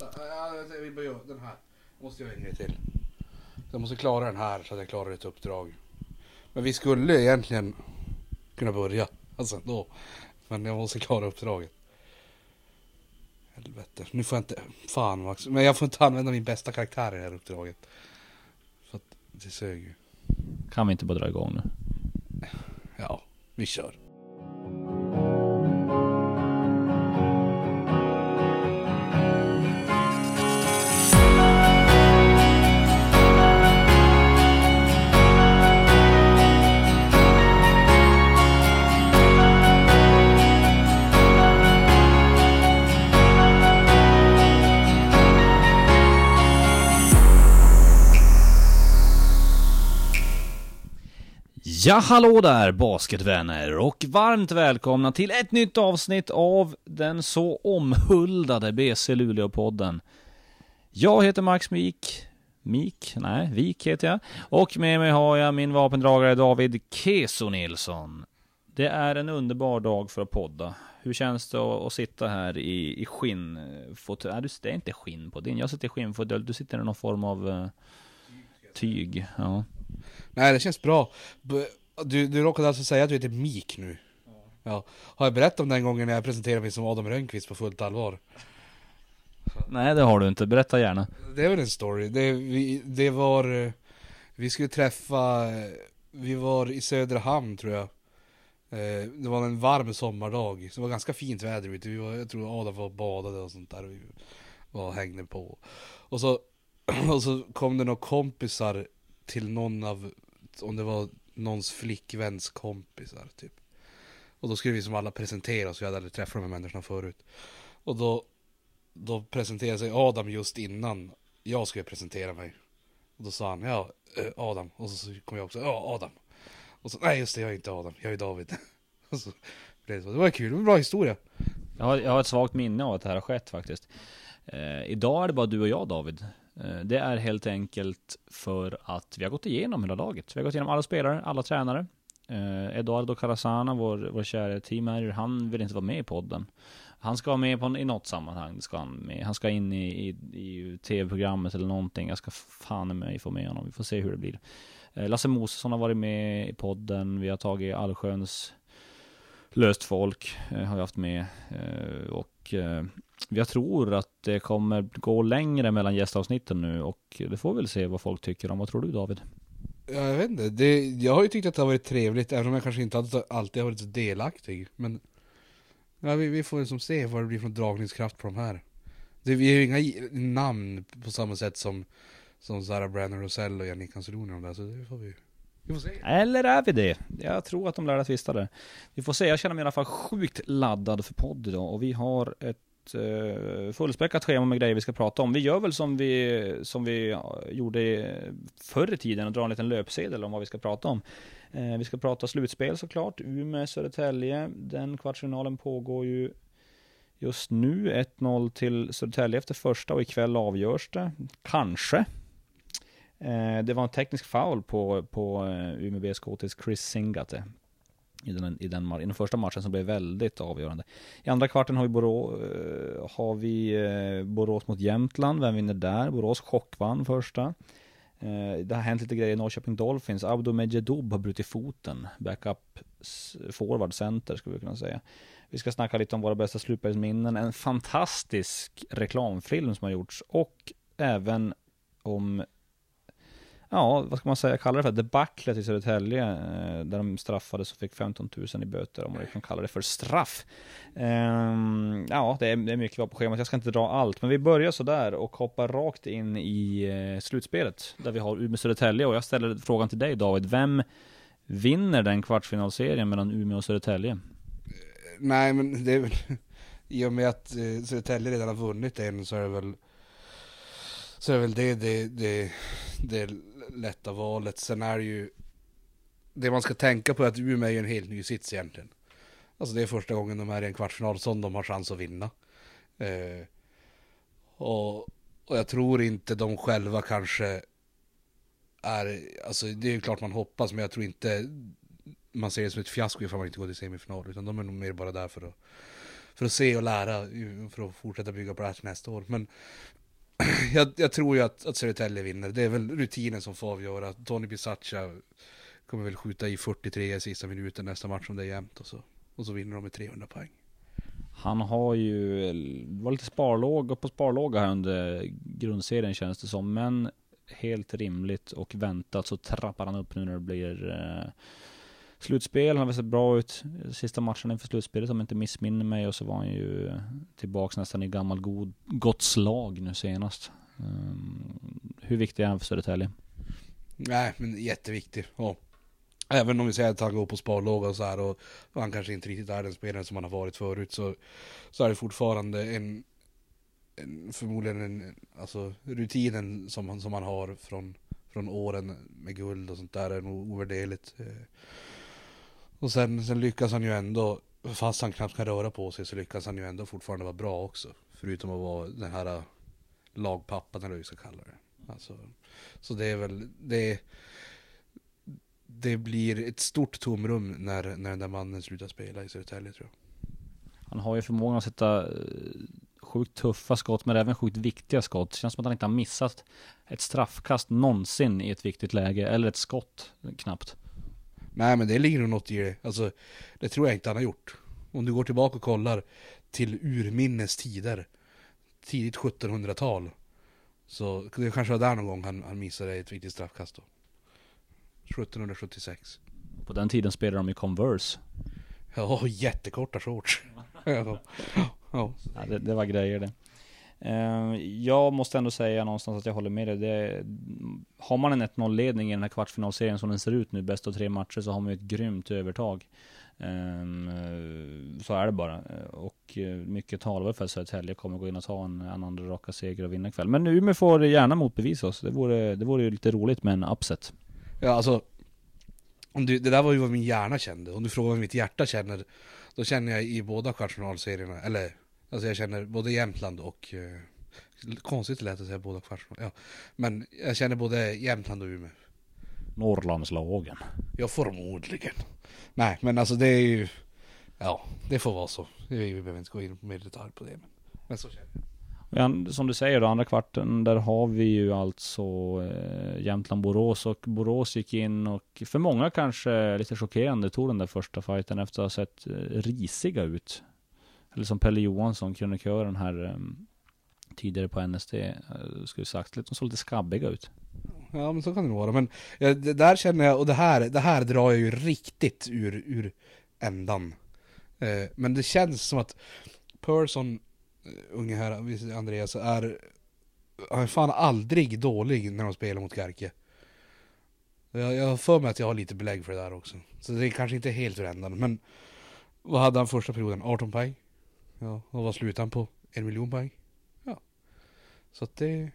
vänta. Jag bara göra den här. Jag måste göra en grej till. Jag måste klara den här så att jag klarar ett uppdrag. Men vi skulle egentligen kunna börja. Alltså då. Men jag måste klara uppdraget. Helvete. Nu får jag inte... Fan Max. Men jag får inte använda min bästa karaktär i det här uppdraget. För att det sög ju. Kan vi inte bara dra igång nu? Ja, vi kör. Ja, hallå där basketvänner och varmt välkomna till ett nytt avsnitt av den så omhuldade BC Luleå-podden. Jag heter Max Mik. Mik? Nej, Vik heter jag. Och med mig har jag min vapendragare David Keso Nilsson. Det är en underbar dag för att podda. Hur känns det att, att sitta här i, i skinn? Nej, det är inte skinn på din. Jag sitter i skinnfåtölj. Du sitter i någon form av uh, tyg. Ja. Nej det känns bra. Du, du råkade alltså säga att du heter Mik nu? Ja. Har jag berättat om den gången när jag presenterade mig som Adam Rönnqvist på fullt allvar? Nej, det har du inte. Berätta gärna. Det är väl en story. Det, vi, det var... eh, Vi skulle träffa... eh, Vi var i Söderhamn tror jag. Eh, Det var en varm sommardag. Så det var ganska fint väder ute. Vi var, jag tror Adam var och badade och sånt där. Vi var och hängde på. Och så, och så kom det några kompisar till någon av... Om det var någons flickväns kompisar typ. Och då skulle vi som alla presentera oss. Vi hade aldrig träffat de här människorna förut. Och då då presenterade sig Adam just innan jag skulle presentera mig. Och då sa han, ja, eh, Adam. Och så kom jag också, ja, Adam. Och så, nej just det, jag är inte Adam, jag är David. Och så blev det så. Det var kul, det var en bra historia. Jag har, jag har ett svagt minne av att det här har skett faktiskt. Eh, idag är det bara du och jag David. Eh, det är helt enkelt för att vi har gått igenom hela laget. Vi har gått igenom alla spelare, alla tränare. Eh, Eduardo Carasana, vår, vår kära teammanager, han vill inte vara med i podden. Han ska vara med på, i något sammanhang. Ska han, med. han ska in i, i, i tv-programmet eller någonting. Jag ska fan mig få med honom. Vi får se hur det blir. Eh, Lasse Mosesson har varit med i podden. Vi har tagit allsköns löst folk. Eh, har jag haft med. Eh, och eh, jag tror att det kommer gå längre mellan gästavsnitten nu. Och det får vi väl se vad folk tycker om. Vad tror du David? Ja, jag vet inte, det, jag har ju tyckt att det har varit trevligt, även om jag kanske inte alltid har varit så delaktig. Men ja, vi, vi får väl se vad det blir för dragningskraft på de här. Det, vi har ju inga namn på samma sätt som, som Zara Brandon Rosell och Jannik Hanseloni och de där, så det får vi. Eller är vi det? Jag tror att de lärde tvista där. Vi får se, jag känner mig i alla fall sjukt laddad för podd idag och vi har ett eh, fullspäckat schema med grejer vi ska prata om. Vi gör väl som vi, som vi gjorde förr i tiden och drar en liten löpsedel om vad vi ska prata om. Eh, vi ska prata slutspel såklart, Umeå, Södertälje. Den kvartsfinalen pågår ju just nu. 1-0 till Södertälje efter första och ikväll avgörs det. Kanske. Eh, det var en teknisk foul på, på eh, Umeå Chris Singate. I den, i, den, I den första matchen som blev väldigt avgörande. I andra kvarten har vi, Borå, eh, har vi eh, Borås mot Jämtland. Vem vinner där? Borås chockvann första. Det har hänt lite grejer i Norrköping Dolphins. Abdo Medjedoub har brutit foten. Backup forward center skulle vi kunna säga. Vi ska snacka lite om våra bästa slutspelsminnen. En fantastisk reklamfilm som har gjorts. Och även om ja, vad ska man säga, kalla det för, debaclet i Södertälje, eh, där de straffades och fick 15 000 i böter, om man kan kalla det för straff. Ehm, ja, det är, mycket på schemat, jag ska inte dra allt, men vi börjar sådär och hoppar rakt in i eh, slutspelet, där vi har Umeå-Södertälje, och jag ställer frågan till dig David, vem vinner den kvartsfinalserien mellan Umeå och Södertälje? Nej men det är väl, i och med att eh, Södertälje redan har vunnit en så är det väl Så är väl det, det, det, det lätta valet. Sen är det ju Det man ska tänka på är att Umeå är ju en helt ny sits egentligen. Alltså det är första gången de är i en kvartsfinal som de har chans att vinna. Eh, och, och jag tror inte de själva kanske är, alltså det är ju klart man hoppas men jag tror inte man ser det som ett fiasko ifall man inte går till semifinal. Utan de är nog mer bara där för att, för att se och lära, för att fortsätta bygga på det här till nästa år. Men jag, jag tror ju att, att Södertälje vinner. Det är väl rutinen som får avgöra. Tony Bisaccia kommer väl skjuta i 43 i sista minuten nästa match om det är jämnt och så. Och så vinner de med 300 poäng. Han har ju, var lite sparlåga på sparlåga här under grundserien känns det som. Men helt rimligt och väntat så trappar han upp nu när det blir eh, slutspel. Han har sett bra ut sista matchen inför slutspelet om jag inte missminner mig. Och så var han ju tillbaks nästan i gammal god, gott slag nu senast. Um, hur viktig är han för Södertälje? Nej, men jätteviktig. Och även om vi säger att han går på sparlåga och så här och, och han kanske inte riktigt är den spelaren som han har varit förut så, så är det fortfarande en, en förmodligen en, alltså rutinen som han, som han har från, från åren med guld och sånt där är nog ovärderligt. Eh, och sen, sen lyckas han ju ändå, fast han knappt kan röra på sig så lyckas han ju ändå fortfarande vara bra också. Förutom att vara den här äh, lagpappan eller vad vi ska kalla det. Alltså, så det är väl, det, det blir ett stort tomrum när, när den där mannen slutar spela i Södertälje tror jag. Han har ju förmågan att sätta eh, sjukt tuffa skott men även sjukt viktiga skott. Det känns som att han inte har missat ett straffkast någonsin i ett viktigt läge. Eller ett skott knappt. Nej men det ligger nog något i det. Alltså, det tror jag inte han har gjort. Om du går tillbaka och kollar till urminnes tider. Tidigt 1700-tal. Så det kanske var där någon gång han, han missade ett viktigt straffkast då. 1776. På den tiden spelade de i Converse. Ja, jättekorta shorts. ja. ja. det, det var grejer det. Ehm, jag måste ändå säga någonstans att jag håller med dig. Det, har man en 1-0-ledning i den här kvartsfinalserien som den ser ut nu, bäst av tre matcher, så har man ju ett grymt övertag. Ehm, så är det bara. Och eh, mycket talar för att Södertälje kommer gå in och ta en, en andra raka seger och vinna ikväll. Men Umeå får gärna motbevisa oss. Det vore, det vore ju lite roligt med en upset. Ja, alltså. Om du, det där var ju vad min hjärna kände. Om du frågar vad mitt hjärta känner, då känner jag i båda kvartsfinalserierna, eller Alltså jag känner både Jämtland och eh, Konstigt lät att säga båda kvartsfinal. Ja. Men jag känner både Jämtland och Umeå. Norrlandslagen. Ja, förmodligen. Nej, men alltså det är ju... Ja, det får vara så. Vi behöver inte gå in på mer detalj på det. Men, men så känner jag. Ja, som du säger då, andra kvarten, där har vi ju alltså eh, Jämtland-Borås och Borås gick in och för många kanske lite chockerande tog den där första fighten efter att ha sett eh, risiga ut eller som Pelle Johansson, krönikören här um, tidigare på NSD, uh, eh, skulle sagt, de såg lite skabbiga ut. Ja men så kan det nog vara, men ja, det där känner jag, och det här, det här drar jag ju riktigt ur, ur ändan. Eh, men det känns som att Persson, uh, unge här, Andreas, är, han är fan aldrig dålig när de spelar mot Garke. Jag, jag har för mig att jag har lite belägg för det där också. Så det är kanske inte helt ur ändan, men vad hade han första perioden? 18 poäng? Ja, och vad slutade han på? En miljon poäng? Ja. Så att det...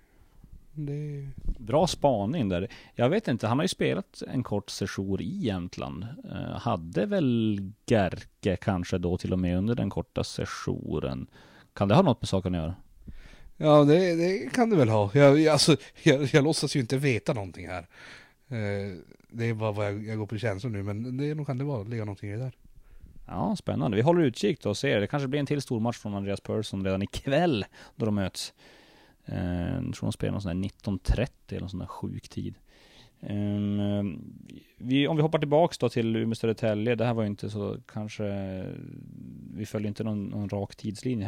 det... Bra spaning där. Jag vet inte, han har ju spelat en kort session i Jämtland. Uh, hade väl Gerke kanske då till och med under den korta sessionen. Kan det ha något med saken att göra? Ja, det, det kan det väl ha. Jag, alltså, jag, jag låtsas ju inte veta någonting här. Uh, det är bara vad jag, jag går på känsla nu, men det nog kan det vara, ligga någonting i det där. Ja, spännande. Vi håller utkik då och ser. Det kanske blir en till stor match från Andreas Persson redan ikväll då de möts. Eh, jag tror de spelar någon sån där 19.30 eller någon sån där sjuk tid. Um, vi, om vi hoppar tillbaks då till Umeå Södertälje, det här var ju inte så kanske, vi följer inte någon, någon rak tidslinje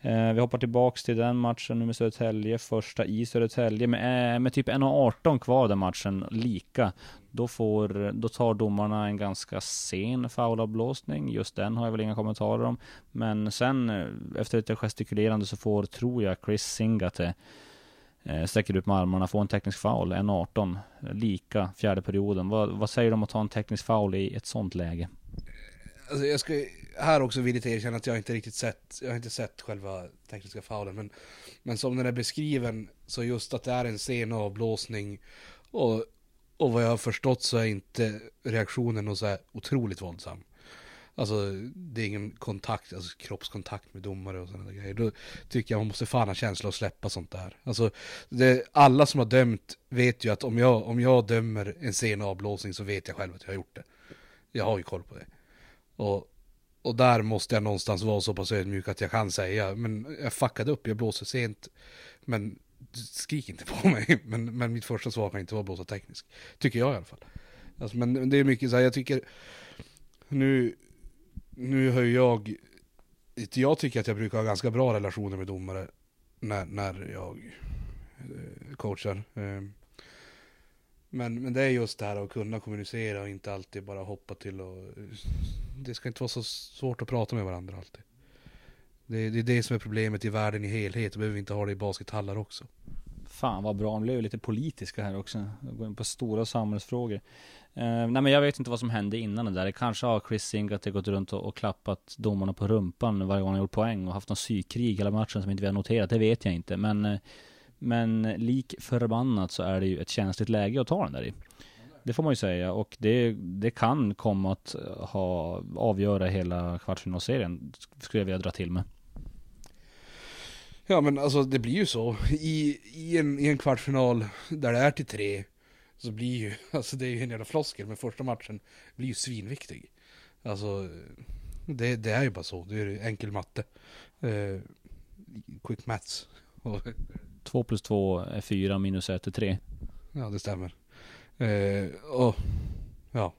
här. Uh, vi hoppar tillbaks till den matchen, Umeå Södertälje, första i Södertälje, med, eh, med typ 1.18 kvar den matchen, lika. Då, får, då tar domarna en ganska sen foulavblåsning, just den har jag väl inga kommentarer om. Men sen, eh, efter lite gestikulerande så får, tror jag, Chris Singate Eh, sträcker ut med armarna, får en teknisk foul, 1-18, lika fjärde perioden. Vad, vad säger du om att ta en teknisk foul i ett sånt läge? Alltså jag ska här också villigt erkänna att jag inte riktigt sett, jag har inte sett själva tekniska foulen. men, men som den är beskriven, så just att det är en sen avblåsning och, och vad jag har förstått så är inte reaktionen så här otroligt våldsam. Alltså det är ingen kontakt, alltså kroppskontakt med domare och sådana grejer. Då tycker jag man måste fan ha känsla och släppa sånt där. Alltså det, alla som har dömt vet ju att om jag, om jag dömer en sen avblåsning så vet jag själv att jag har gjort det. Jag har ju koll på det. Och och där måste jag någonstans vara så pass ödmjuk att jag kan säga, men jag fuckade upp, jag blåser sent. Men skrik inte på mig, men, men mitt första svar kan inte vara blåsa teknisk. Tycker jag i alla fall. Alltså, men det är mycket så här, jag tycker, nu, nu har ju jag, jag tycker att jag brukar ha ganska bra relationer med domare när, när jag eh, coachar. Ehm, men, men det är just det här att kunna kommunicera och inte alltid bara hoppa till och... Det ska inte vara så svårt att prata med varandra alltid. Det, det är det som är problemet i världen i helhet, då behöver vi inte ha det i baskethallar också. Fan vad bra, de blev lite politiska här också. Går in på stora samhällsfrågor. Uh, nej men jag vet inte vad som hände innan det där. Det kanske har Chris Singate gått runt och, och, klappat domarna på rumpan varje gång han gjort poäng och haft någon psykkrig hela matchen som inte vi har noterat. Det vet jag inte. Men eh, men lik förbannat så är det ju ett känsligt läge att ta den där i. Det får man ju säga och det, det kan komma att eh, ha, avgöra hela kvartsfinalserien, skulle jag vilja dra till med. Ja men alltså det blir ju så. I, i, en, i en kvartsfinal där det är till tre, så blir ju, alltså det är ju en jävla floskel, men första matchen blir ju svinviktig. Alltså, det, det är ju bara så. Det är enkel matte. Uh, quick maths. 2 plus 2 är 4, minus 1 är 3. Ja, det stämmer. Eh, och, ja.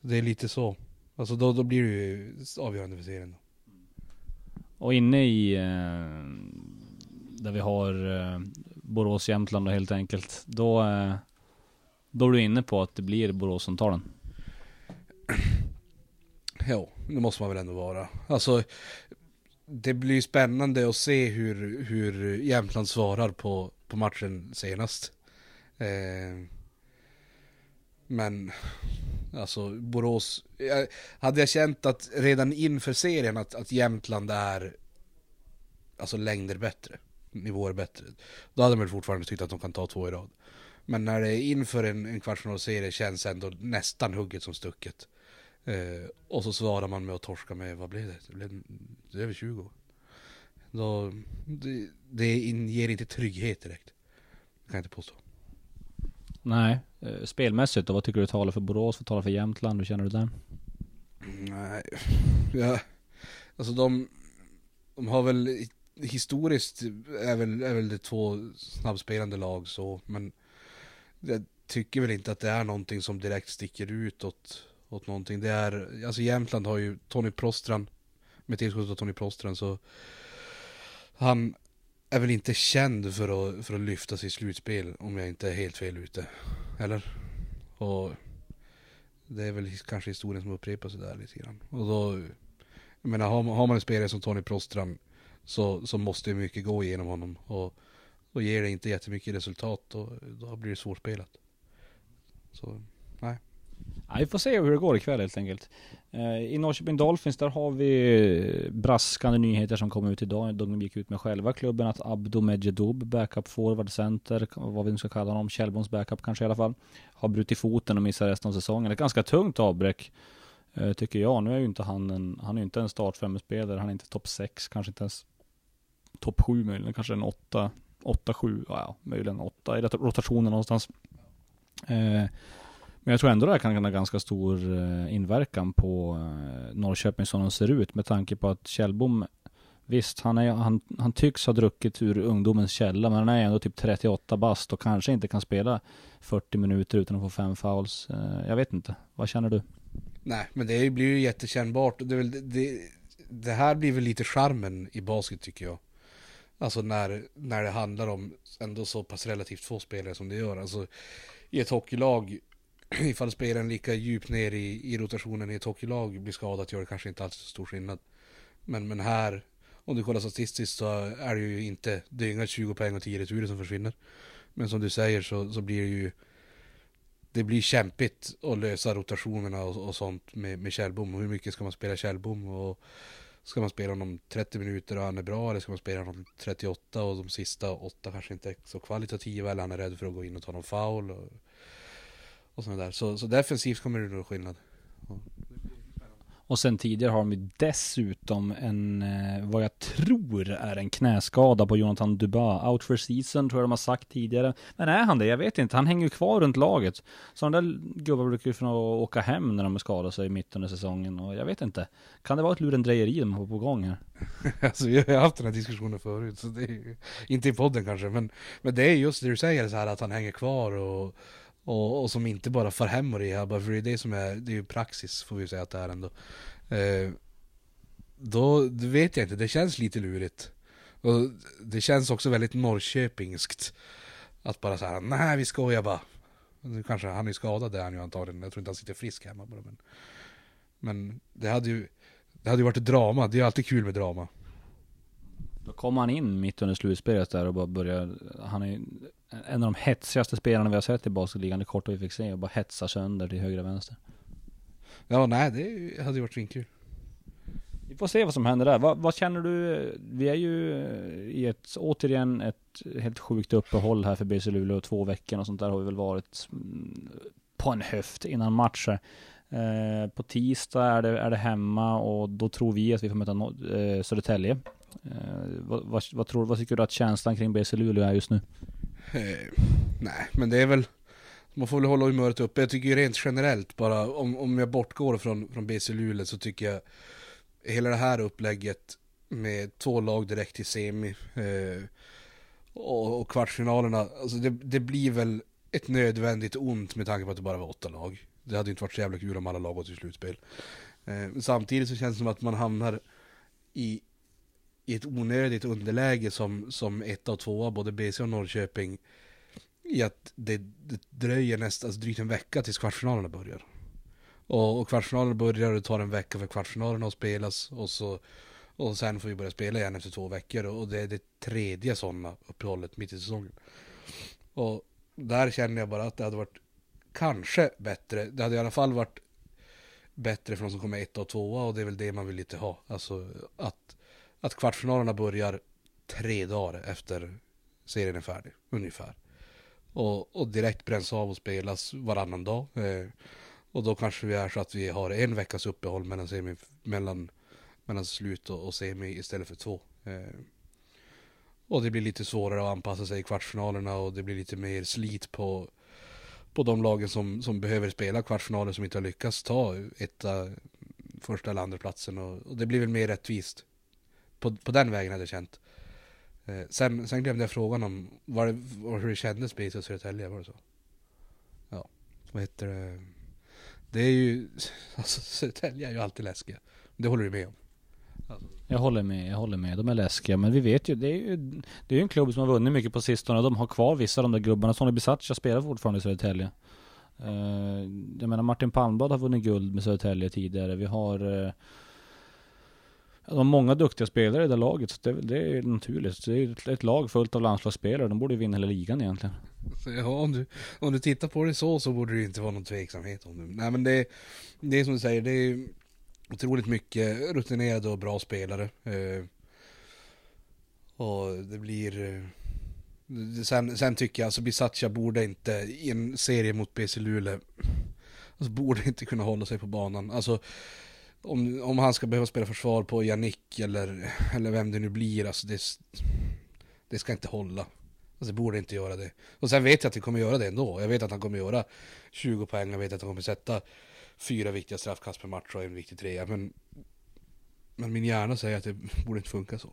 Det är lite så. Alltså då, då blir det ju avgörande för serien. Då. Och inne i, eh, där vi har eh, Borås, Jämtland och helt enkelt. Då, eh, då är du inne på att det blir Borås som tar den. Ja, det måste man väl ändå vara. Alltså, det blir spännande att se hur, hur Jämtland svarar på, på matchen senast. Eh, men alltså Borås, jag, hade jag känt att redan inför serien att, att Jämtland är alltså längder bättre, nivåer bättre, då hade man fortfarande tyckt att de kan ta två i rad. Men när det är inför en, en kvartsfinalserie känns ändå nästan hugget som stucket. Eh, och så svarar man med att torska med, vad blev det? Det blev det är över 20. Då, det, det inger inte trygghet direkt. Det kan jag inte påstå. Nej, eh, spelmässigt då, vad tycker du talar för Borås, vad talar för Jämtland, hur känner du där? Nej, ja, alltså de, de har väl historiskt är väl, är väl det två snabbspelande lag så, men jag tycker väl inte att det är någonting som direkt sticker ut åt åt någonting. Det är, alltså Jämtland har ju Tony Prostran, med tillskottet av Tony Prostran så han är väl inte känd för att, för att lyfta sig i slutspel om jag inte är helt fel ute. Eller? Och det är väl kanske historien som upprepar sig där lite grann. Och då, jag menar har, har man en spelare som Tony Prostram så, så måste mycket gå igenom honom. Och, och ger det inte jättemycket resultat då, då blir det svårspelat. Så, nej. Ja, vi får se hur det går ikväll helt enkelt. Eh, I Norrköping Dolphins, där har vi eh, braskande nyheter som kom ut idag. De gick ut med själva klubben att Abdo Medjedoub, backup forward center, vad vi nu ska kalla honom, Kjellboms backup kanske i alla fall, har brutit foten och missar resten av säsongen. Ett ganska tungt avbräck, eh, tycker jag. Nu är ju inte han en, han är inte en startfemspelare, han är inte topp 6, kanske inte ens topp 7 möjligen, kanske en 8, 8-7, ja, möjligen 8 i rotationen någonstans. Eh, men jag tror ändå det här kan ha ganska stor eh, inverkan på eh, Norrköping som de ser ut med tanke på att Kjellbom Visst, han, är, han, han tycks ha druckit ur ungdomens källa men han är ändå typ 38 bast och kanske inte kan spela 40 minuter utan att få fem fouls. Eh, jag vet inte, vad känner du? Nej, men det blir ju jättekännbart. Det, väl, det, det här blir väl lite charmen i basket tycker jag. Alltså när, när det handlar om ändå så pass relativt få spelare som det gör. Alltså i ett hockeylag ifall spelaren lika djupt ner i, i rotationen i ett hockeylag blir skadad gör det kanske inte alls så stor skillnad. Men, men här, om du kollar statistiskt så är det ju inte, det är inga 20 poäng och 10 returer som försvinner. Men som du säger så, så blir det ju, det blir kämpigt att lösa rotationerna och, och sånt med, med Kjellbom. Hur mycket ska man spela Kjellbom? Och ska man spela honom 30 minuter och han är bra eller ska man spela honom 38 och de sista åtta kanske inte är så kvalitativa eller han är rädd för att gå in och ta någon foul. Och, och sådana där. Så, så defensivt kommer det nog skillnad. Och sen tidigare har de ju dessutom en, eh, vad jag tror är en knäskada på Jonathan Duba. Out for season tror jag de har sagt tidigare. Men är han det? Jag vet inte. Han hänger ju kvar runt laget. Så de där gubbarna brukar ju få åka hem när de skadar sig mitt under säsongen. Och jag vet inte. Kan det vara ett lurendrejeri de har på gång här? alltså vi har haft den här diskussionen förut, så det är inte i podden kanske, men, men det är just det du säger så här att han hänger kvar och och, och som inte bara far hem och rehabbar, för det är det som är, det är ju praxis får vi säga att det är ändå. Eh, då det vet jag inte, det känns lite lurigt. Och det känns också väldigt Norrköpingskt. Att bara säga nej vi skojar bara. Nu kanske han är skadad, det är han ju antagligen. Jag tror inte han sitter frisk hemma bara. Men, men det hade ju, det hade ju varit ett drama, det är alltid kul med drama. Då kom han in mitt under slutspelet där och bara började, han är en av de hetsigaste spelarna vi har sett i basketligan, det korta vi fick se, och bara hetsa sönder till höger och vänster. Ja, nej, det hade ju varit svinkul. Vi får se vad som händer där. Vad, vad, känner du? Vi är ju i ett, återigen, ett helt sjukt uppehåll här för BC Luleå. Två veckor och sånt där har vi väl varit mm, på en höft innan matcher. Eh, på tisdag är det, är det hemma och då tror vi att vi får möta eh, Södertälje. Eh, vad, vad, vad, tror, vad tycker du att känslan kring BC Luleå är just nu? Eh, nej, men det är väl man får väl hålla humöret uppe. Jag tycker ju rent generellt bara, om, om jag bortgår från, från BC Luleå så tycker jag hela det här upplägget med två lag direkt till semi eh, och, och, kvartsfinalerna, alltså det, det, blir väl ett nödvändigt ont med tanke på att det bara var åtta lag. Det hade inte varit så jävla kul om alla lag gått till slutspel. Eh, samtidigt så känns det som att man hamnar i i ett onödigt underläge som, som ett av tvåa, både BC och Norrköping, i att det, det dröjer nästan alltså drygt en vecka tills kvartsfinalerna börjar. Och, och kvartsfinalerna börjar och det tar en vecka för kvartsfinalerna att spelas och så och sen får vi börja spela igen efter två veckor och det är det tredje sådana uppehållet mitt i säsongen. Och där känner jag bara att det hade varit kanske bättre. Det hade i alla fall varit bättre för de som kommer ett och tvåa och det är väl det man vill lite ha. Alltså att att kvartsfinalerna börjar tre dagar efter serien är färdig, ungefär. Och, och direkt bränns av och spelas varannan dag. Eh, och då kanske vi är så att vi har en veckas uppehåll mellan, semi, mellan, mellan slut och, och semi istället för två. Eh, och det blir lite svårare att anpassa sig i kvartsfinalerna och det blir lite mer slit på, på de lagen som, som behöver spela kvartsfinaler som inte har lyckats ta etta, första eller andra platsen och, och det blir väl mer rättvist på, på den vägen hade jag känt. Eh, sen, sen glömde jag frågan om var det, var hur det kändes med och Södertälje, var det så? Ja, vad heter det? Det är ju, alltså Södertälje är ju alltid läskiga. Det håller du med om? Alltså. Jag håller med, jag håller med. De är läskiga. Men vi vet ju, det är ju, det är ju en klubb som har vunnit mycket på sistone. De har kvar vissa av de där gubbarna. Sonny Bisaccia spelar fortfarande i Södertälje. Uh, jag menar Martin Palmblad har vunnit guld med Södertälje tidigare. Vi har uh, de har många duktiga spelare i det laget, så det, det är naturligt. Det är ett, lag fullt av landslagsspelare, de borde vinna hela ligan egentligen. Ja, om du, om du tittar på det så, så borde det inte vara någon tveksamhet om det. Nej men det, det är som du säger, det är otroligt mycket rutinerade och bra spelare. Eh, och det blir... Eh, sen, sen tycker jag, alltså Bisaccia borde inte, i en serie mot BC Luleå, alltså borde inte kunna hålla sig på banan. Alltså om, om han ska behöva spela försvar på Yannick eller, eller vem det nu blir, alltså det, det ska inte hålla. Alltså det borde inte göra det. Och sen vet jag att vi kommer göra det ändå. Jag vet att han kommer göra 20 poäng, jag vet att han kommer sätta fyra viktiga straffkast per match och en viktig trea. Men, men min hjärna säger att det borde inte funka så.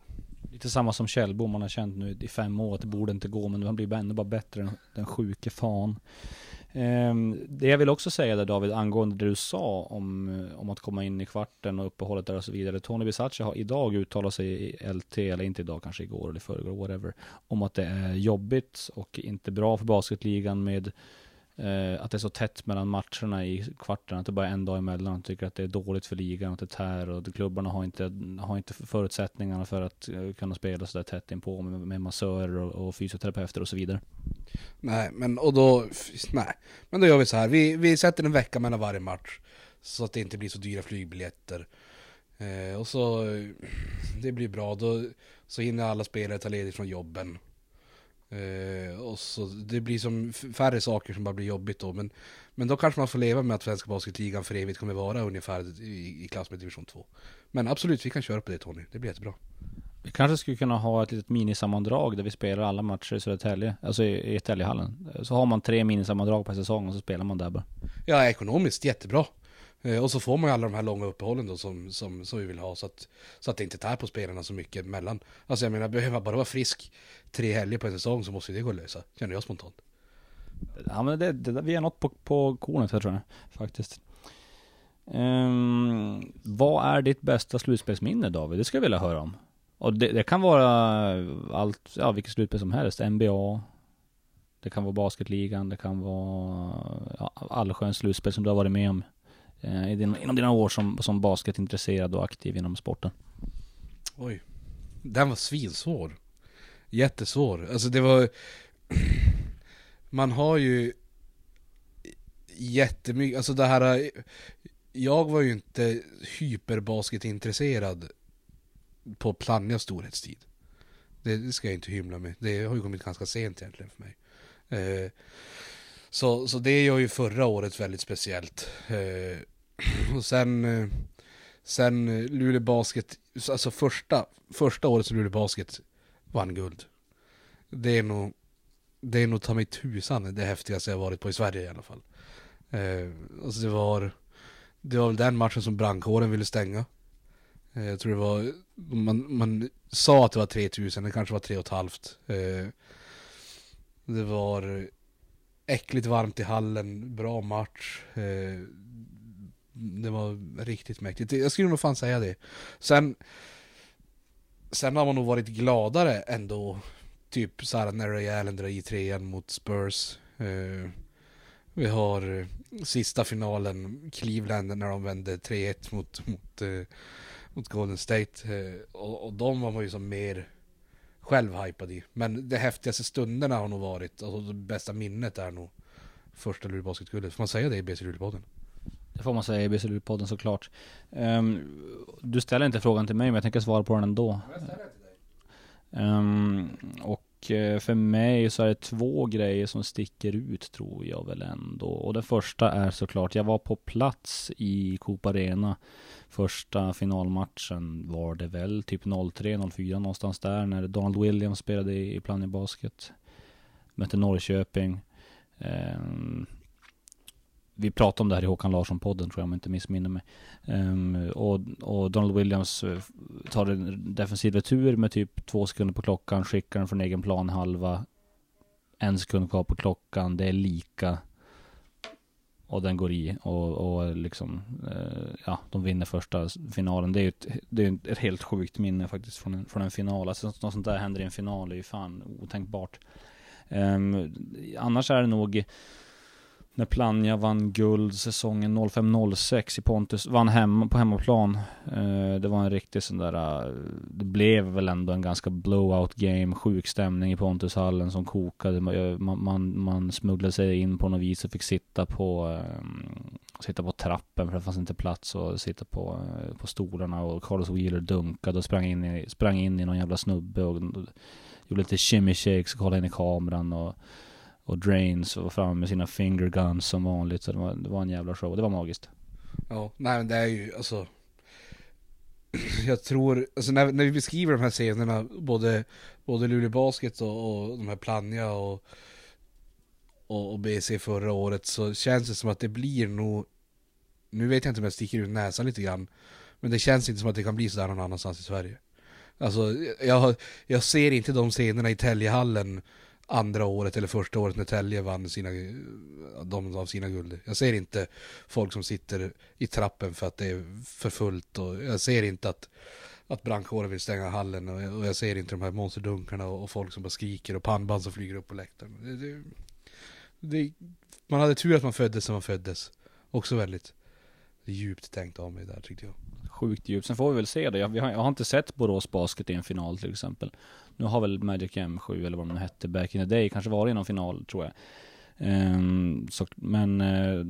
Lite samma som Kjellbom, man har känt nu i fem år att det borde inte gå, men han blir ännu bara bättre, den sjuke fan. Ehm, det jag vill också säga där David, angående det du sa om, om att komma in i kvarten och uppehållet där och så vidare. Tony Bisaccia har idag uttalat sig i LT, eller inte idag, kanske igår eller förrgår, whatever, om att det är jobbigt och inte bra för basketligan med eh, att det är så tätt mellan matcherna i kvarten, att det bara är en dag emellan. Han tycker att det är dåligt för ligan, att det tär och klubbarna har inte, har inte förutsättningarna för att eh, kunna spela så där tätt inpå med, med massörer och, och fysioterapeuter och så vidare. Nej, men och då, nej. Men då gör vi så här, vi, vi sätter en vecka mellan varje match. Så att det inte blir så dyra flygbiljetter. Eh, och så, det blir bra, då så hinner alla spelare ta ledigt från jobben. Eh, och så det blir som färre saker som bara blir jobbigt då. Men, men då kanske man får leva med att Svenska Basketligan för evigt kommer vara ungefär i, i klass med division 2. Men absolut, vi kan köra på det Tony. Det blir jättebra. Vi kanske skulle kunna ha ett litet minisammandrag där vi spelar alla matcher i Södertälje, alltså i, i Täljehallen. Så har man tre minisammandrag per säsong och så spelar man där bara. Ja, ekonomiskt jättebra. Eh, och så får man ju alla de här långa uppehållen då som, som, som vi vill ha så att, så att det inte tär på spelarna så mycket mellan. Alltså jag menar, behöver man bara vara frisk tre helger på en säsong så måste ju det gå att lösa, känner jag spontant. Ja men det, det, vi är något på, på kornet här tror jag, faktiskt. Um, vad är ditt bästa slutspelsminne David? Det skulle jag vilja höra om. Och det, det kan vara allt, ja vilket slutspel som helst. NBA. Det kan vara basketligan, det kan vara ja, allsköns slutspel som du har varit med om. Eh, i din, inom dina år som, som basketintresserad och aktiv inom sporten. Oj. Den var svinsvår. Jättesvår. Alltså det var... Man har ju jättemycket, alltså det här... Jag var ju inte hyperbasketintresserad på Plannjas storhetstid. Det, det ska jag inte hymla med. Det har ju kommit ganska sent egentligen för mig. Eh, så, så det gör ju förra året väldigt speciellt. Eh, och sen... Eh, sen eh, Luleå Basket, alltså första, första året som Luleå Basket vann guld. Det är nog, det är nog ta mig tusan det häftigaste jag varit på i Sverige i alla fall. Eh, alltså det var, det var väl den matchen som brandkåren ville stänga. Eh, jag tror det var, man, man sa att det var 3000, det kanske var 3 500. Eh, det var eh, äckligt varmt i hallen, bra match. Eh, det var riktigt mäktigt. Jag skulle nog fan säga det. Sen, sen har man nog varit gladare ändå. Typ såhär när Ray Allen drar i trean mot Spurs. Eh, vi har eh, sista finalen, Cleveland, när de vände 3-1 mot, mot, eh, mot Golden State. Eh, och, och de var man ju som mer själv hypad i. Men de häftigaste stunderna har nog varit, alltså det bästa minnet är nog första Luleå Basketguldet. Får man säga det i BC Luleå-podden? Det får man säga i BCLU-podden såklart. Ehm, du ställer inte frågan till mig, men jag tänker svara på den ändå. Ehm, och eh, för mig så är det två grejer som sticker ut tror jag väl ändå. Och det första är såklart, jag var på plats i Coop Arena. Första finalmatchen var det väl, typ 03-04 någonstans där, när Donald Williams spelade i, Plannja Basket. Mötte Norrköping. Ehm, vi pratade om det här i Håkan Larsson-podden tror jag om jag inte missminner mig. Um, och, och Donald Williams eh, tar en defensiv retur med typ två sekunder på klockan, skickar den från egen plan halva. En sekund kvar på klockan, det är lika. Och den går i och, och liksom, eh, ja, de vinner första finalen. Det är ju ett, det är ett helt sjukt minne faktiskt från en, från en final. Alltså något sånt där händer i en final, det är ju fan otänkbart. Um, annars är det nog när Plannja vann guld säsongen 05-06 i Pontus, vann hemma, på hemmaplan. Eh, det var en riktig sån där, eh, det blev väl ändå en ganska blowout game, sjuk stämning i Pontushallen som kokade. Eh, man, man, man smugglade sig in på något vis och fick sitta på, eh, sitta på trappen för det fanns inte plats och sitta på, eh, på stolarna och Carlos Wheeler dunkade och sprang in i, sprang in i någon jävla snubbe och, och gjorde lite shimmy shakes och kollade in i kameran och och Drains och var framme med sina finger guns som vanligt. Så det var, det var en jävla show. Det var magiskt. Ja, nej men det är ju alltså Jag tror, alltså när, när vi beskriver de här scenerna Både, både Luleå Basket och, och de här Plannja och, och, och BC förra året Så känns det som att det blir nog Nu vet jag inte om jag sticker ut näsan lite grann Men det känns inte som att det kan bli sådär någon annanstans i Sverige Alltså jag, jag ser inte de scenerna i Täljehallen andra året eller första året när Tälje vann sina, de av sina guld. Jag ser inte folk som sitter i trappen för att det är för fullt och jag ser inte att, att brandkåren vill stänga hallen och jag, och jag ser inte de här monsterdunkarna och, och folk som bara skriker och pannband som flyger upp på läktaren. Det, det, det, man hade tur att man föddes som man föddes. Också väldigt djupt tänkt av mig där tyckte jag. Sjukt djupt. Sen får vi väl se det. Jag, jag har inte sett Borås Basket i en final till exempel. Nu har väl Magic M7 eller vad de hette back in the day kanske varit i någon final tror jag. Um, så, men, uh,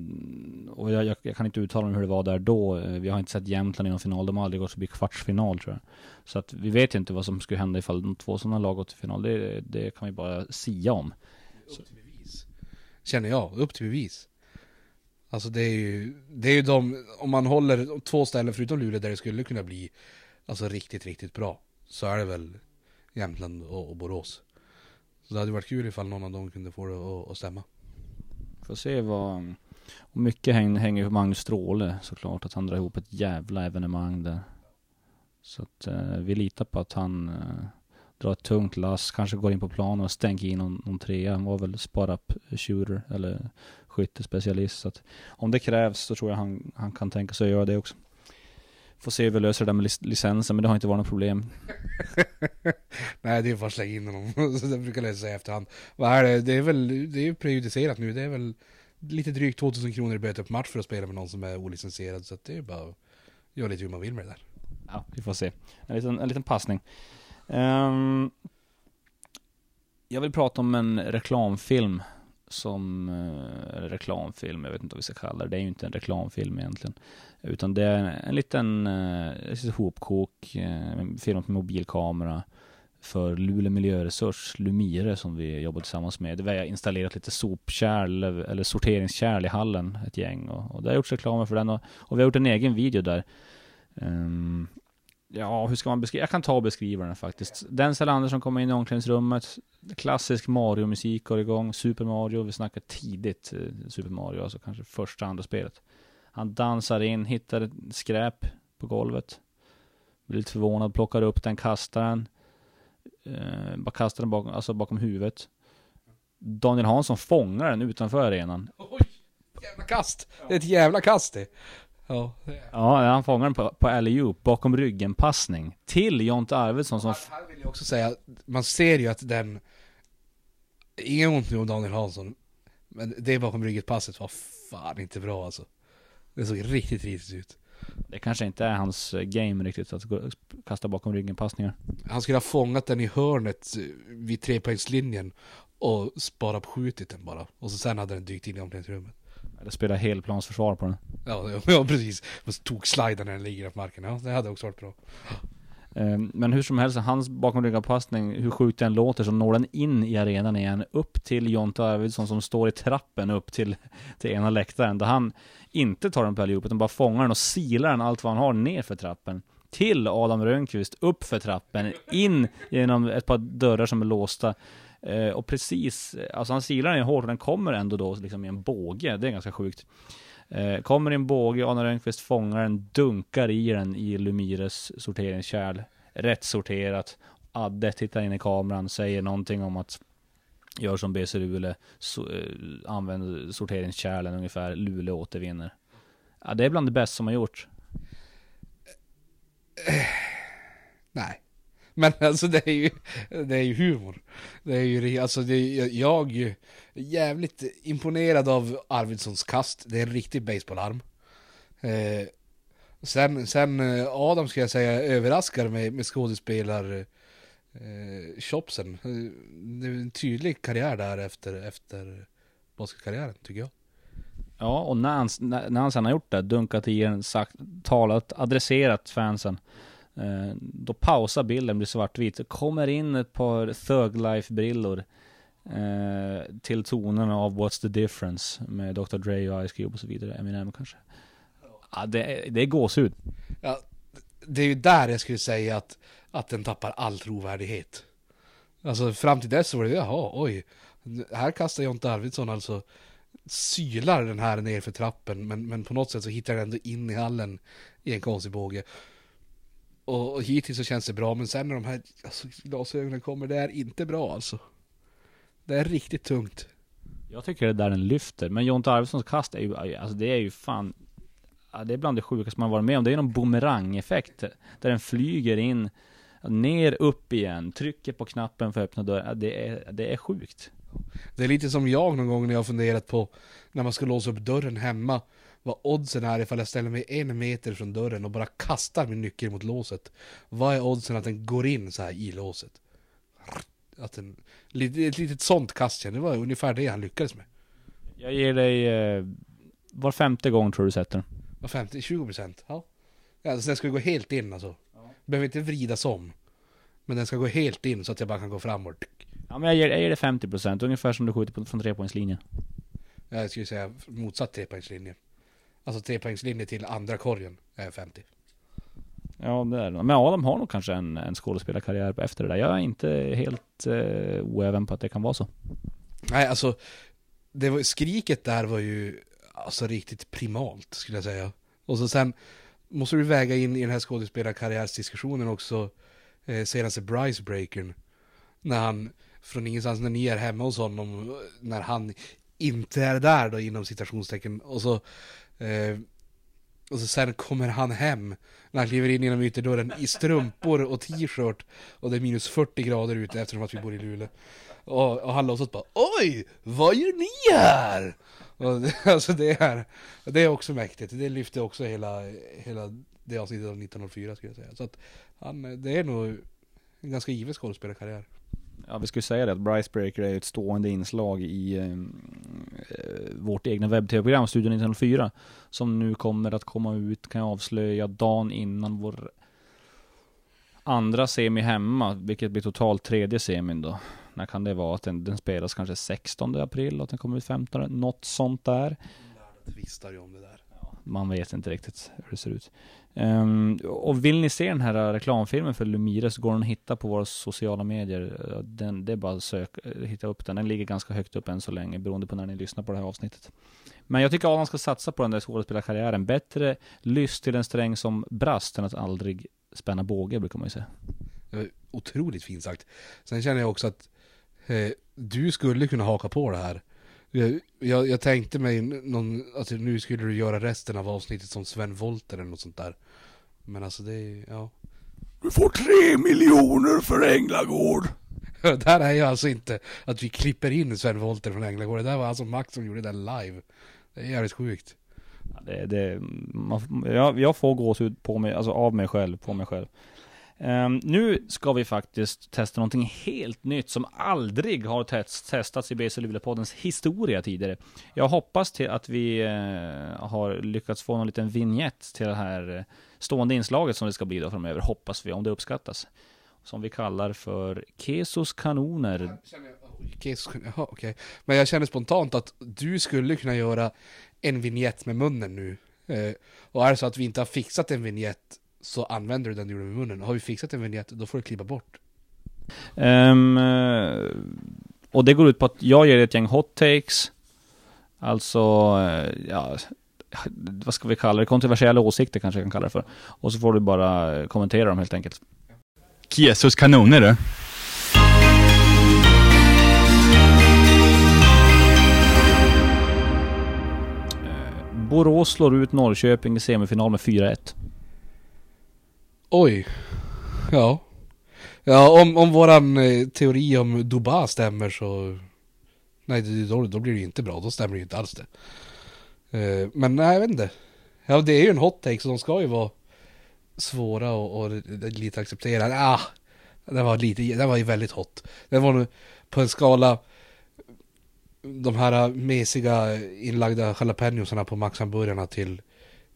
och jag, jag, jag kan inte uttala mig hur det var där då. Eh, vi har inte sett Jämtland i någon final. De har aldrig gått förbi kvartsfinal tror jag. Så att vi vet ju inte vad som skulle hända ifall de två sådana lag går till final. Det, det kan vi bara sia om. Upp till bevis. Känner jag, upp till bevis. Alltså det är ju, det är ju de, om man håller två ställen förutom Luleå där det skulle kunna bli Alltså riktigt, riktigt bra. Så är det väl Jämtland och, och Borås. Så det hade varit kul ifall någon av dem kunde få det att, att stämma. Får se vad... Um, och mycket häng, hänger på Magnus Stråle såklart. Att han drar ihop ett jävla evenemang där. Så att eh, vi litar på att han eh, drar ett tungt lass. Kanske går in på planen och stänker in någon, någon trea. Han var väl spara-up shooter eller skyttespecialist. Så att om det krävs så tror jag han, han kan tänka sig att göra det också. Får se hur vi löser det där med lic- licensen, men det har inte varit något problem. Nej det är bara att slänga in honom. Så det brukar jag säga efterhand. Vad är det? Det är väl, det är ju prejudicerat nu. Det är väl lite drygt 2000 kronor i böter på match för att spela med någon som är olicensierad. Så det är bara att göra lite hur man vill med det där. Ja, vi får se. En liten, en liten passning. Ehm, jag vill prata om en reklamfilm som, eh, eller reklamfilm, jag vet inte vad vi ska kalla det. Det är ju inte en reklamfilm egentligen. Utan det är en liten, eh, hopkok, eh, filmat med mobilkamera för Luleå Miljöresurs, Lumire, som vi jobbar tillsammans med. Vi har installerat lite sopkärl, eller sorteringskärl i hallen, ett gäng. Och, och det har gjorts reklamer för den. Och, och vi har gjort en egen video där. Um, ja, hur ska man beskriva? Jag kan ta och beskriva den faktiskt. Denzel Andersson kommer in i omklädningsrummet. Klassisk Mario-musik går igång. Super Mario, vi snackar tidigt eh, Super Mario, alltså kanske första, andra spelet. Han dansar in, hittar ett skräp på golvet. Blir lite förvånad, plockar upp den, kastar den. Eh, bara kastar den bakom, alltså bakom huvudet. Daniel Hansson fångar den utanför arenan. Oj! Jävla kast! Det är ett jävla kast det. Ja. Ja, han fångar den på, på alley-oop, bakom ryggen passning. Till Jonte Arvidsson som... Här vill jag också säga, man ser ju att den... Inget ont nu om Daniel Hansson. Men det bakom ryggen passet var fan inte bra alltså. Det såg riktigt riktigt ut. Det kanske inte är hans eh, game riktigt att gå, kasta bakom ryggen passningar. Han skulle ha fångat den i hörnet eh, vid trepoängslinjen och bara skjutit den bara. Och så sen hade den dykt in i omklädningsrummet. Eller spela helplansförsvar på den. Ja, ja precis. Och så tog sliden när den ligger på marken. Ja, det hade också varit bra. Eh, Men hur som helst, hans bakom ryggen passning, hur sjukt den låter, så når den in i arenan igen, upp till Jonte Arvidsson som står i trappen upp till, till ena läktaren, där han inte tar den på allihop, utan bara fångar den och silar den allt vad han har ner för trappen. Till Adam Rönnqvist, upp för trappen, in genom ett par dörrar som är låsta. Eh, och precis, eh, alltså han silar den ju hårt och den kommer ändå då liksom i en båge, det är ganska sjukt. Eh, kommer i en båge, Arne Rönnqvist fångar den, dunkar i den i Lumires sorteringskärl. Rätt sorterat. Adde tittar in i kameran, säger någonting om att gör som BC Luleå, so, eh, sorteringskärlen ungefär, Luleå återvinner. Ja, det är bland det bästa som har gjorts. Eh, nej. Men alltså det är ju, det är ju humor. Det är ju, alltså det är, jag är jävligt imponerad av Arvidssons kast. Det är en riktig baseballarm. Eh, sen, sen eh, Adam ska jag säga överraskar med, med skådespelar eh, shopsen. Eh, det är en tydlig karriär där efter, efter basketkarriären tycker jag. Ja, och när han, när när han sen har gjort det, dunkat i den, sagt, talat, adresserat fansen. Eh, då pausar bilden, blir svartvit. Kommer in ett par Thug Life-brillor. Eh, till tonerna av What's the Difference med Dr. Dre och Ice Cube och så vidare. Eminem kanske. Ja, det, är- det är gåshud. Ja, det är ju där jag skulle säga att, att den tappar all trovärdighet. Alltså fram till dess så var det, jaha, oj. Här kastar Jonte Arvidsson alltså sylar den här ner för trappen men, men på något sätt så hittar den ändå in i hallen i en konstig båge. Och, och hittills så känns det bra men sen när de här alltså, glasögonen kommer, det är inte bra alltså. Det är riktigt tungt. Jag tycker det är där den lyfter. Men Jonte Arvidssons kast är ju, alltså det är ju fan Det är bland det sjukaste man varit med om. Det är någon bumerangeffekt. Där den flyger in, ner, upp igen, trycker på knappen för att öppna dörren. Det, är, det är sjukt. Det är lite som jag någon gång när jag har funderat på när man ska låsa upp dörren hemma. Vad oddsen är ifall jag ställer mig en meter från dörren och bara kastar min nyckel mot låset. Vad är oddsen att den går in så här i låset? Att den, ett litet sånt kast, det var ungefär det han lyckades med. Jag ger dig... Eh, var femte gång tror du sätter. Var 50, 20 procent? Ja. ja alltså den ska gå helt in alltså. Behöver inte vridas om. Men den ska gå helt in så att jag bara kan gå framåt. Ja men jag ger, jag ger dig 50% ungefär som du skjuter på, från trepoängslinjen. Jag skulle säga motsatt trepoängslinje. Alltså trepoängslinje till andra korgen är 50. Ja det är det. Men Adam har nog kanske en, en skådespelarkarriär efter det där. Jag är inte helt eh, oäven på att det kan vara så. Nej alltså, det var, skriket där var ju alltså riktigt primalt skulle jag säga. Och så sen måste du väga in i den här skådespelarkarriärsdiskussionen också eh, senaste Bryce-breakern. När han, från ingenstans när ni är hemma hos honom, när han inte är där då inom citationstecken. Och så, eh, och så sen kommer han hem när han kliver in genom ytterdörren i strumpor och t-shirt. Och det är minus 40 grader ute eftersom att vi bor i Luleå. Och, och han låtsas bara Oj! Vad gör ni här? Och, alltså det är, det är också mäktigt. Det lyfter också hela, hela det avsnittet av 1904 skulle jag säga. Så att han, det är nog en ganska given skådespelarkarriär. Ja, vi skulle säga det att Bryce Breaker är ett stående inslag i eh, eh vårt egna webb-tv-program Studio 1904. Som nu kommer att komma ut, kan jag avslöja, dagen innan vår andra semi hemma, vilket blir totalt tredje semin då. När kan det vara? Att den, den spelas kanske 16 april och att den kommer ut 15, något sånt där. Tvistar ju om det där. Man vet inte riktigt hur det ser ut. Um, och vill ni se den här reklamfilmen för Lumire så går den att hitta på våra sociala medier. Eh, den, det är bara att söka, eh, hitta upp den. Den ligger ganska högt upp än så länge beroende på när ni lyssnar på det här avsnittet. Men jag tycker Adam ska satsa på den där skådespelarkarriären. Bättre lyss till en sträng som brast än att aldrig spänna båge brukar man ju säga. Det var otroligt fint sagt. Sen känner jag också att eh, du skulle kunna haka på det här. Jag, jag, jag tänkte mig någon, att nu skulle du göra resten av avsnittet som Sven Wollter eller något sånt där. Men alltså det är, ja. Du får tre miljoner för Änglagård. där är jag alltså inte att vi klipper in Sven Wollter från Änglagård. Det där var alltså Max som gjorde det live. Det är jävligt sjukt. Ja, Det, det, man, jag, jag får gåshud på mig, alltså av mig själv, på mig själv. Um, nu ska vi faktiskt testa någonting helt nytt som aldrig har test, testats i BC Luleå-poddens historia tidigare. Jag hoppas till att vi uh, har lyckats få någon liten vignett till det här uh, stående inslaget som det ska bli då framöver, hoppas vi, om det uppskattas. Som vi kallar för Kesos kanoner. Okej, så- Jaha, okej. Men jag känner spontant att du skulle kunna göra en vignett med munnen nu. Eh, och är det så att vi inte har fixat en vignett så använder du den du gjorde med munnen. Har vi fixat en vignett, då får du klippa bort. Eh, och det går ut på att jag ger ett gäng hot takes. Alltså, eh, ja, vad ska vi kalla det? Kontroversiella åsikter kanske jag kan kalla det för. Och så får du bara eh, kommentera dem helt enkelt. Kesos kanoner du. Borås slår ut Norrköping i semifinal med 4-1. Oj. Ja. Ja, om, om våran eh, teori om Duba stämmer så... Nej, då, då blir det ju inte bra. Då stämmer det ju inte alls det. Eh, men nej, jag vet inte. Ja, det är ju en hot take så de ska ju vara svåra och, och lite accepterade. Ah, den var lite, den var ju väldigt hot. Den var nu på en skala de här mesiga inlagda jalapenosarna på maxhamburgarna till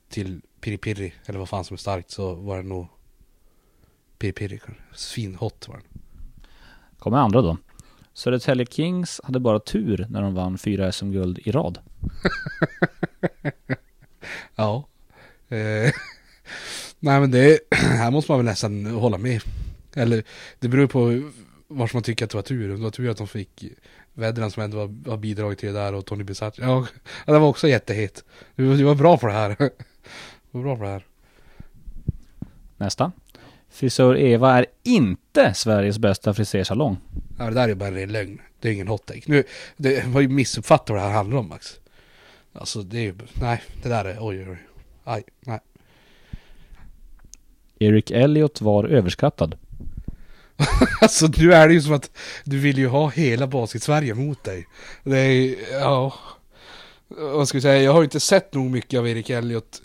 till piri piri eller vad fan som är starkt så var det nog kanske. Svinhot var den. Kommer andra då. Södertälje Kings hade bara tur när de vann fyra SM-guld i rad. Ja. Eh, nej men det, här måste man väl nästan hålla med. Eller det beror på vars man tycker att det var tur. Det var tur att de fick Vedran som ändå har, bidragit till det där och Tony Bisaccia. Ja, det var också jättehet. Du var bra på det här. Du var bra på det här. Nästa. Frisör Eva är inte Sveriges bästa frisersalong. Ja, det där är bara en lögn. Det är ingen hot take. Nu, det var ju missuppfattat vad det här handlar om Max. Alltså det är ju, nej, det där är, oj oj oj. Aj, nej. Eric Elliott var överskattad. Alltså nu är det ju som att du vill ju ha hela basket-Sverige mot dig. Det är, ja... Vad ska vi säga, jag har ju inte sett nog mycket av Erik Elliot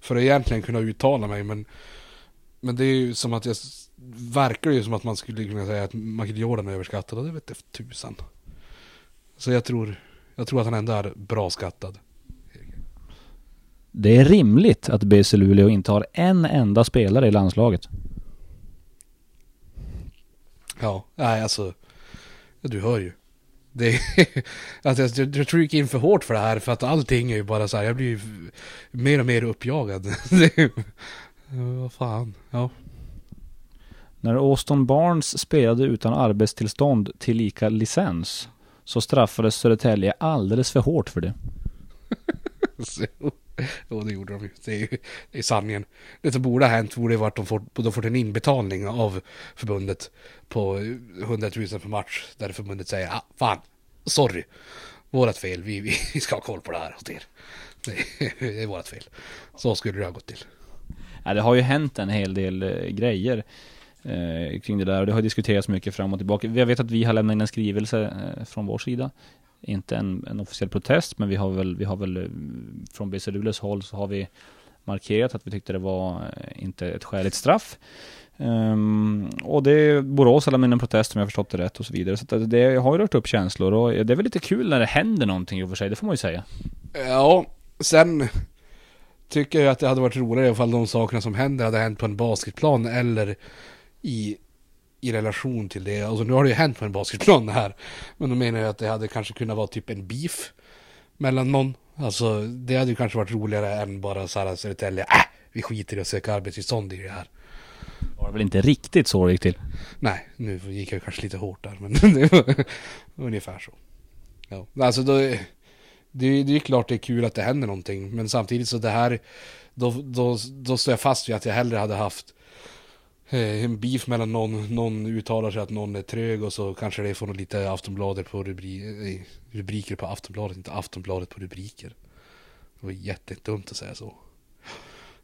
för att egentligen kunna uttala mig men Men det är ju som att jag verkar ju som att man skulle kunna säga att Michael Jordan är överskattad och det vet jag tusan. Så jag tror Jag tror att han ändå är bra skattad. Det är rimligt att BC Luleå inte har en enda spelare i landslaget. Ja, nej alltså. Du hör ju. Det är, alltså, jag, jag tror jag gick in för hårt för det här för att allting är ju bara så här, jag blir ju mer och mer uppjagad. Är- Ja, Vad fan, ja. När Austin Barnes spelade utan arbetstillstånd tillika licens så straffades Södertälje alldeles för hårt för det. Jo, det gjorde de ju. Det är ju det är sanningen. Det som borde ha hänt borde vara att de fått, de fått en inbetalning av förbundet på 100 000 per match. Där förbundet säger, ah, fan, sorry. Vårat fel, vi, vi, ska ha koll på det här hos er. Det, det är vårat fel. Så skulle det ha gått till. Ja, det har ju hänt en hel del eh, grejer eh, kring det där och det har diskuterats mycket fram och tillbaka. Jag vet att vi har lämnat in en skrivelse eh, från vår sida. Inte en, en officiell protest, men vi har väl, vi har väl eh, från BC Luleås håll så har vi markerat att vi tyckte det var eh, inte ett skäligt straff. Um, och det Borås har lämnat in en protest om jag har förstått det rätt och så vidare. Så att det har ju rört upp känslor och det är väl lite kul när det händer någonting i och för sig, det får man ju säga. Ja, sen tycker jag att det hade varit roligare ifall de sakerna som händer hade hänt på en basketplan eller i, i relation till det. Alltså nu har det ju hänt på en basketplan här. Men då menar jag att det hade kanske kunnat vara typ en beef mellan någon. Alltså det hade ju kanske varit roligare än bara så här Södertälje, äh, vi skiter i att söka arbetstillstånd i det här. Det var väl inte riktigt så det gick till. Nej, nu gick jag kanske lite hårt där, men det var ungefär så. Ja, alltså då, det, det är klart det är kul att det händer någonting, men samtidigt så det här, då, då, då står jag fast vid att jag hellre hade haft eh, en beef mellan någon, någon uttalar sig att någon är trög och så kanske det får lite Aftonbladet på rubri, eh, rubriker på Aftonbladet, inte Aftonbladet på rubriker. Det var jättedumt att säga så.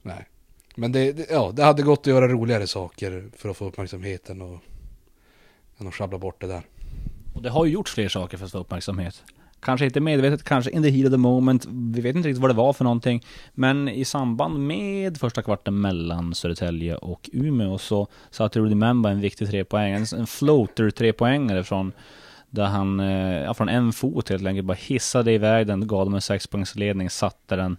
Nej. Men det, det, ja, det hade gått att göra roligare saker för att få uppmärksamheten och än att sjabbla bort det där. Och det har ju gjorts fler saker för att få uppmärksamhet. Kanske inte medvetet, kanske in the heat of the moment. Vi vet inte riktigt vad det var för någonting. Men i samband med första kvarten mellan Södertälje och Umeå så satte Rudy Memba en viktig trepoäng. En, floater trepoängare från där han, eh, ja, från en fot helt enkelt bara hissade iväg den, gav dem en sexpoängsledning, satte den.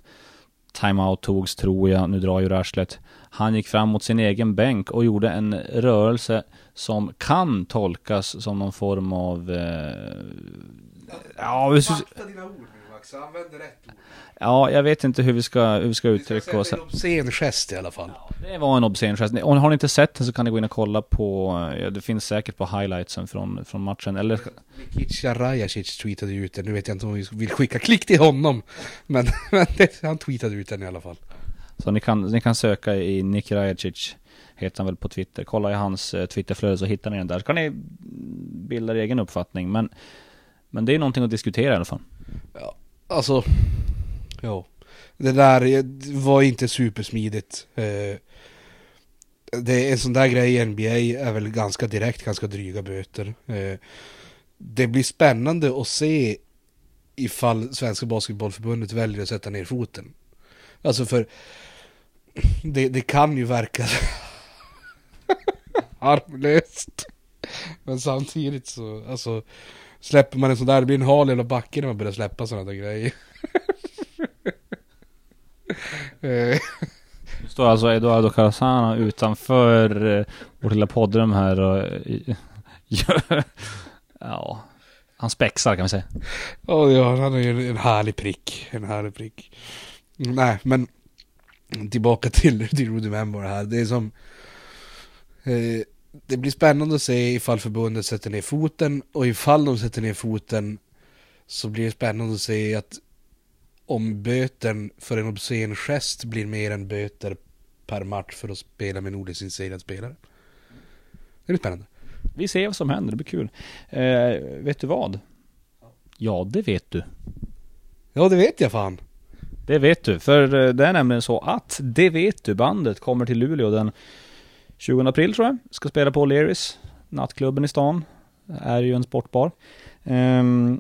Timeout togs tror jag, nu drar ju arslet. Han gick fram mot sin egen bänk och gjorde en rörelse som kan tolkas som någon form av... Eh, ja, vi ska, dina ord nu Max, använd rätt ord. ja, jag vet inte hur vi ska, hur vi ska uttrycka oss. en obscen gest i alla fall. Det var en obscen gest. Om har ni inte sett den så kan ni gå in och kolla på, ja, det finns säkert på highlightsen från, från matchen. Eller Nikica Rajacic tweetade ut den, nu vet jag inte om vi vill skicka klick till honom. Men, men det, han tweetade ut den i alla fall. Så ni kan, ni kan söka i Nick Rajacic, heter han väl på Twitter. Kolla i hans eh, Twitterflöde så hittar ni den där. Så kan ni bilda er egen uppfattning. Men, men det är någonting att diskutera i alla fall. Ja, alltså, ja. Det där var inte supersmidigt. Eh, det är en sån där grej i NBA är väl ganska direkt, ganska dryga böter. Eh, det blir spännande att se ifall Svenska Basketbollförbundet väljer att sätta ner foten. Alltså för det, det kan ju verka harmlöst. Men samtidigt så, alltså Släpper man en sån där, det blir en hal hela backen när man börjar släppa sådana där grejer. Eh, Nu står alltså Eduardo Carazana utanför eh, vårt lilla poddrum här och eh, gör- ja, han spexar kan vi säga. Ja, ja, han är ju en, en härlig prick. En härlig prick. Nej, men tillbaka till, till Rudy Member här. Det är som... Eh, det blir spännande att se ifall förbundet sätter ner foten och ifall de sätter ner foten så blir det spännande att se att om böten för en obscen gest blir mer än böter per match för att spela med en olicensierad spelare. Det blir spännande. Vi ser vad som händer, det blir kul. Eh, vet du vad? Ja, det vet du. Ja, det vet jag fan. Det vet du, för eh, det är nämligen så att Det vet du bandet kommer till Luleå den 20 april tror jag. Ska spela på O'Learys, nattklubben i stan. Är ju en sportbar. Um,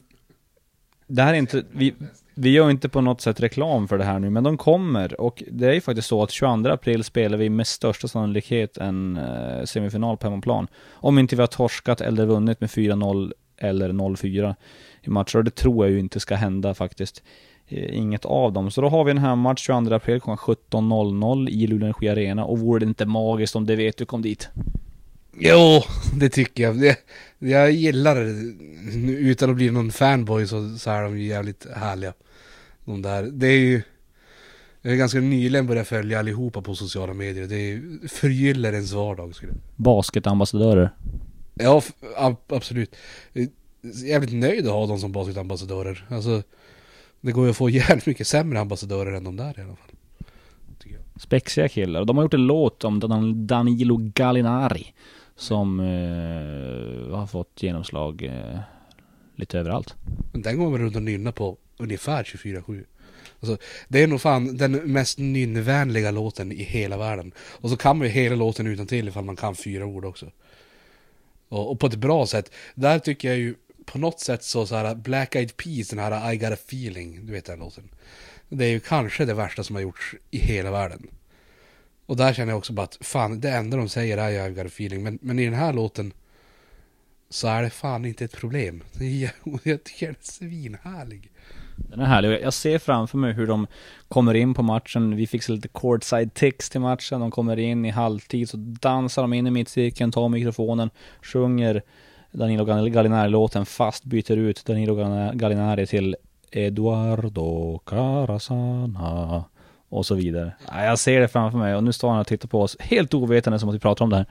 det här är inte, vi, vi gör inte på något sätt reklam för det här nu, men de kommer och det är ju faktiskt så att 22 april spelar vi med största sannolikhet en eh, semifinal på hemmaplan. Om inte vi har torskat eller vunnit med 4-0 eller 0-4 i matcher. Och det tror jag ju inte ska hända faktiskt. Eh, Inget av dem. Så då har vi den här match 22 april klockan 17.00 i Luleå Energi Arena. Och vore det inte magiskt om det vet du kom dit? Jo, det tycker jag. Det, jag gillar det. Utan att bli någon fanboy så, så är de ju jävligt härliga. De där. Det är ju... Jag har ganska nyligen börjat följa allihopa på sociala medier. Det är förgyller ens vardag skulle jag Basketambassadörer. Ja, ab- absolut. Jag är Jävligt nöjd att ha dem som basketambassadörer. Alltså, det går ju att få jävligt mycket sämre ambassadörer än de där i alla fall. Spexiga killar. De har gjort en låt om Dan- Danilo Gallinari. Som eh, har fått genomslag eh, lite överallt. Men den går man runt och nynnar på ungefär 24-7. Alltså, det är nog fan den mest nynnvänliga låten i hela världen. Och så kan man ju hela låten utan till ifall man kan fyra ord också. Och, och på ett bra sätt. Där tycker jag ju på något sätt så, så här Black Eyed Peas, den här I got a feeling, du vet den låten. Det är ju kanske det värsta som har gjorts i hela världen. Och där känner jag också bara att fan, det enda de säger är I got a feeling. Men, men i den här låten så är det fan inte ett problem. Jag, är, jag tycker den är svinhärlig. Den är härlig. Jag ser framför mig hur de kommer in på matchen. Vi fick lite courtside ticks till matchen. De kommer in i halvtid, så dansar de in i mittcirkeln, tar mikrofonen, sjunger Danilo Gallinari-låten fast byter ut Danilo Gallinari till Eduardo Carasana och så vidare. Ja, Jag ser det framför mig och nu står han och tittar på oss helt ovetande som att vi pratar om det här.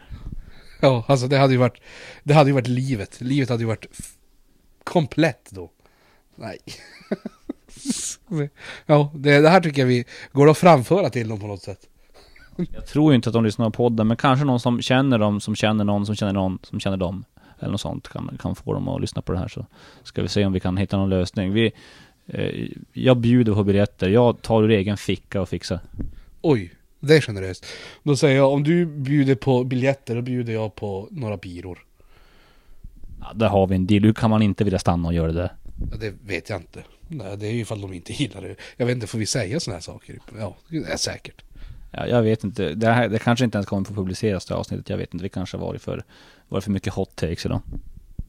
Ja, alltså det hade ju varit, det hade ju varit livet. Livet hade ju varit komplett då. Nej. ja, det, det här tycker jag vi går att framföra till dem på något sätt. Jag tror ju inte att de lyssnar på podden, men kanske någon som känner dem, som känner någon, som känner någon, som känner dem. Eller något sånt kan, kan få dem att lyssna på det här så ska vi se om vi kan hitta någon lösning. Vi, eh, jag bjuder på biljetter, jag tar ur egen ficka och fixar. Oj, det är generöst. Då säger jag, om du bjuder på biljetter, då bjuder jag på några biror. Ja, där har vi en deal. Hur kan man inte vilja stanna och göra det? Ja, det vet jag inte. Nej, det är ju ifall de inte gillar det. Jag vet inte, får vi säga sådana här saker? Ja, det är säkert. Ja, jag vet inte. Det, här, det kanske inte ens kommer få publiceras det här avsnittet. Jag vet inte. Vi kanske har varit för, varit för mycket hot takes idag.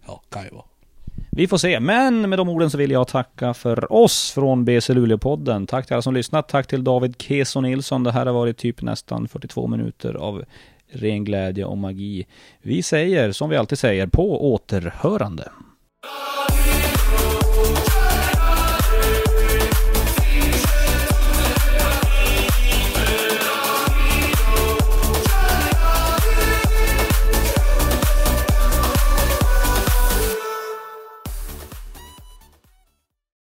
Ja, kan ju vara. Vi får se, men med de orden så vill jag tacka för oss från BC Luleå-podden. Tack till alla som lyssnat, tack till David Keso Nilsson. Det här har varit typ nästan 42 minuter av ren glädje och magi. Vi säger, som vi alltid säger, på återhörande.